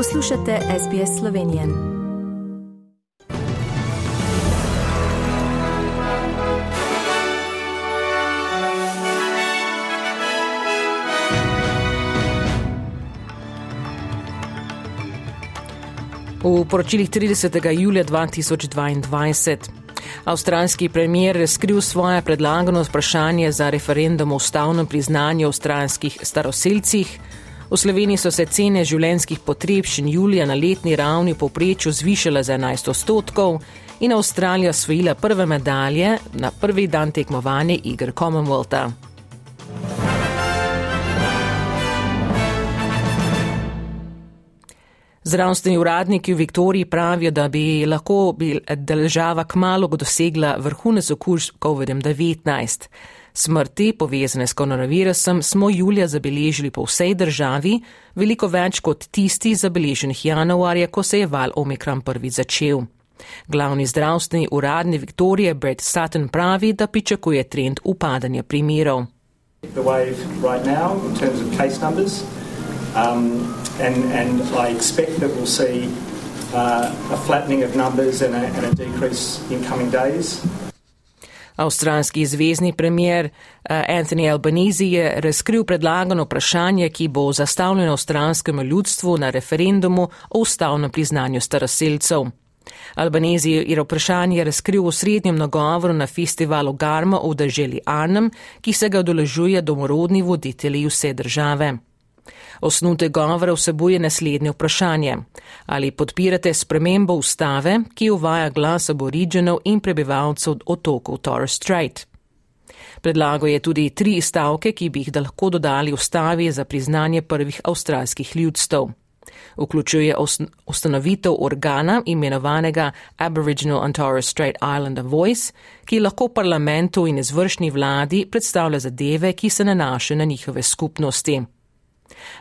Poslušate SBS Slovenije. V poročilih 30. julija 2022 avstralski premier razkril svoje predlagano vprašanje za referendum o ustavnem priznanju avstralskih staroseljcih. V Sloveniji so se cene življenskih potrebščin julija na letni ravni povprečju zvišale za 11 odstotkov in Avstralija osvojila prve medalje na prvi dan tekmovanja igr Commonwealtha. Zdravstveni uradniki v Viktoriji pravijo, da bi lahko država kmalo dosegla vrhunec okužb COVID-19. Smrti, povezane s koronavirusom, smo julija zabeležili po vsej državi, veliko več kot tisti zabeleženih januarja, ko se je val Omikron prvi začel. Glavni zdravstveni uradni Viktorije Brett Sutton pravi, da pričakuje trend upadanja primerov. Um, and, and I expect that we'll see uh, a flattening of numbers and a, and a decrease in coming days. Avstralski zvezdni premier uh, Anthony Albanese je razkril predlagano vprašanje, ki bo zastavljeno avstralskemu ljudstvu na referendumu o ustavnem priznanju staroseljcev. Albanese je vprašanje razkril v srednjem nagovoru na festivalu Garma v državi Arnhem, ki se ga odeležuje domorodni voditelji vse države. Osnutek govora vsebuje naslednje vprašanje. Ali podpirate spremembo ustave, ki uvaja glas aboriginov in prebivalcev otokov Torres Strait? Predlago je tudi tri stavke, ki bi jih lahko dodali ustavi za priznanje prvih avstralskih ljudstv. Vključuje ustanovitev organa imenovanega Aboriginal and Torres Strait Islander Voice, ki lahko parlamentu in izvršni vladi predstavlja zadeve, ki se nanašajo na njihove skupnosti.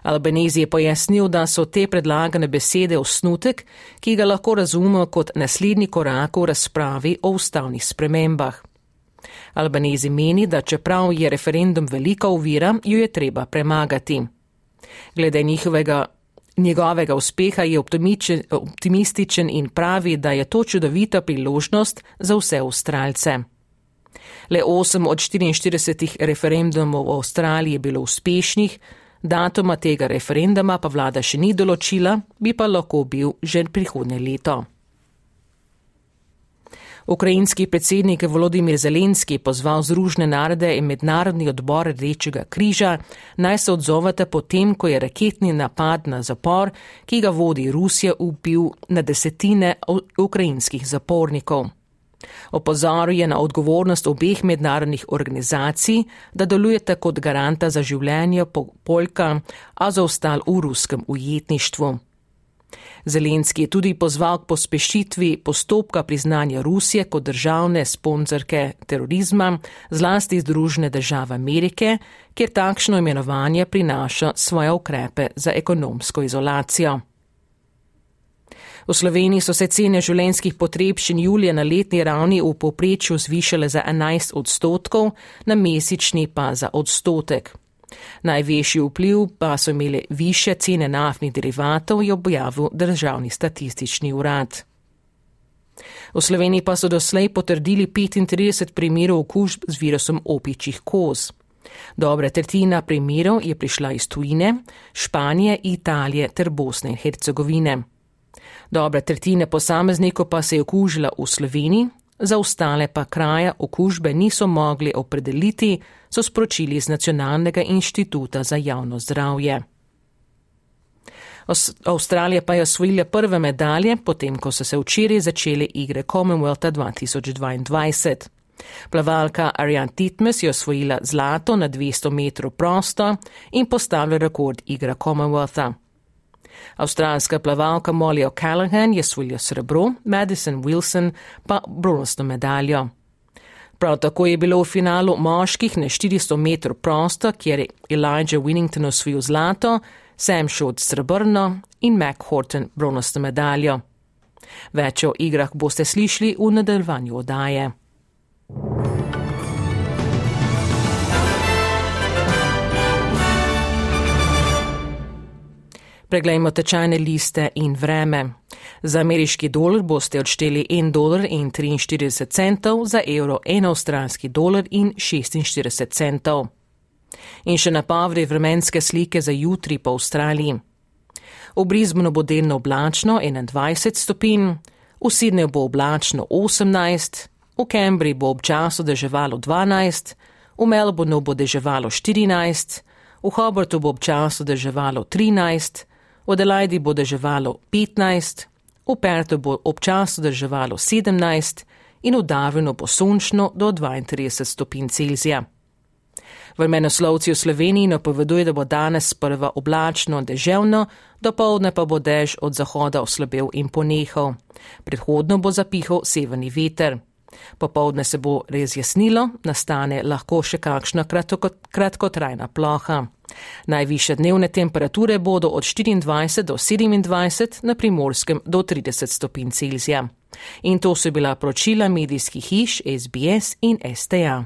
Albanezi je pojasnil, da so te predlagane besede osnutek, ki ga lahko razumemo kot naslednji korak v razpravi o ustavnih spremembah. Albanezi meni, da čeprav je referendum velika uvira, jo je treba premagati. Glede njihovega, njegovega uspeha je optimističen in pravi, da je to čudovita priložnost za vse Avstralce. Le 8 od 44 referendumov v Avstraliji je bilo uspešnih, Datuma tega referenduma pa vlada še ni določila, bi pa lahko bil že prihodnje leto. Ukrajinski predsednik Volodimir Zelenski pozval Združne narode in mednarodni odbor Rdečega križa naj se odzovete potem, ko je raketni napad na zapor, ki ga vodi Rusija, ubil na desetine ukrajinskih zapornikov. Opozoril je na odgovornost obeh mednarodnih organizacij, da delujete kot garanta za življenje Poljka, a za ostal v ruskem ujetništvu. Zelenski je tudi pozval k pospešitvi postopka priznanja Rusije kot državne sponzorke terorizma, zlasti Združene države Amerike, kjer takšno imenovanje prinaša svoje ukrepe za ekonomsko izolacijo. V Sloveniji so se cene življenskih potrebščin julija na letni ravni v poprečju zvišale za 11 odstotkov, na mesečni pa za odstotek. Največji vpliv pa so imele više cene naftnih derivatov, je objavil državni statistični urad. V Sloveniji pa so doslej potrdili 35 primerov okužb z virusom opičjih koz. Dobra tretjina primerov je prišla iz tujine, Španije, Italije ter Bosne in Hercegovine. Dobra tretjina posameznikov pa se je okužila v Sloveniji, za ostale pa kraja okužbe niso mogli opredeliti, so sporočili iz Nacionalnega inštituta za javno zdravje. Avstralija pa je osvojila prve medalje, potem ko so se včeraj začele igre Commonwealtha 2022. Plavalka Ariane Titmes je osvojila zlato na 200 metrov prosto in postavila rekord igre Commonwealtha. Avstralska plavalka Molly O'Callaghan je osvojila srebro, Madison Wilson pa bronasto medaljo. Prav tako je bilo v finalu moških na 400 metrov prosto, kjer je Elijah Winnington osvojil zlato, Sam Short srebrno in Mac Horton bronasto medaljo. Več o igrah boste slišali v nadaljevanju odaje. Preglejmo tečajne liste in vreme. Za ameriški dolar boste odšteli 1 dolar in 43 centov, za evro 1 avstralski dolar in 46 centov. In še napovedi vremenske slike za jutri po Avstraliji. V Brisbanu bo delno oblačno 21 stopinj, v Sydneyju bo oblačno 18, v Cambridgeu bo občasno deževalo 12, v Melbourneu bo deževalo 14, v Hobartu bo občasno deževalo 13, v Adelaidi bo deževalo 15, v Pertu bo občasno deževalo 17 in v Darwinu bo sončno do 32 stopinj Celzija. Vremenoslovci v Sloveniji napoveduje, da bo danes sprva oblačno, deževno, do povdne pa bo dež od zahoda oslabel in ponehal. Predhodno bo zapihal severni veter. Popovdne se bo res jasnilo, nastane lahko še kakšna kratkotrajna ploha. Najviše dnevne temperature bodo od 24 do 27, na primorskem do 30 stopinj Celzija. In to so bila pročila medijskih hiš SBS in STA.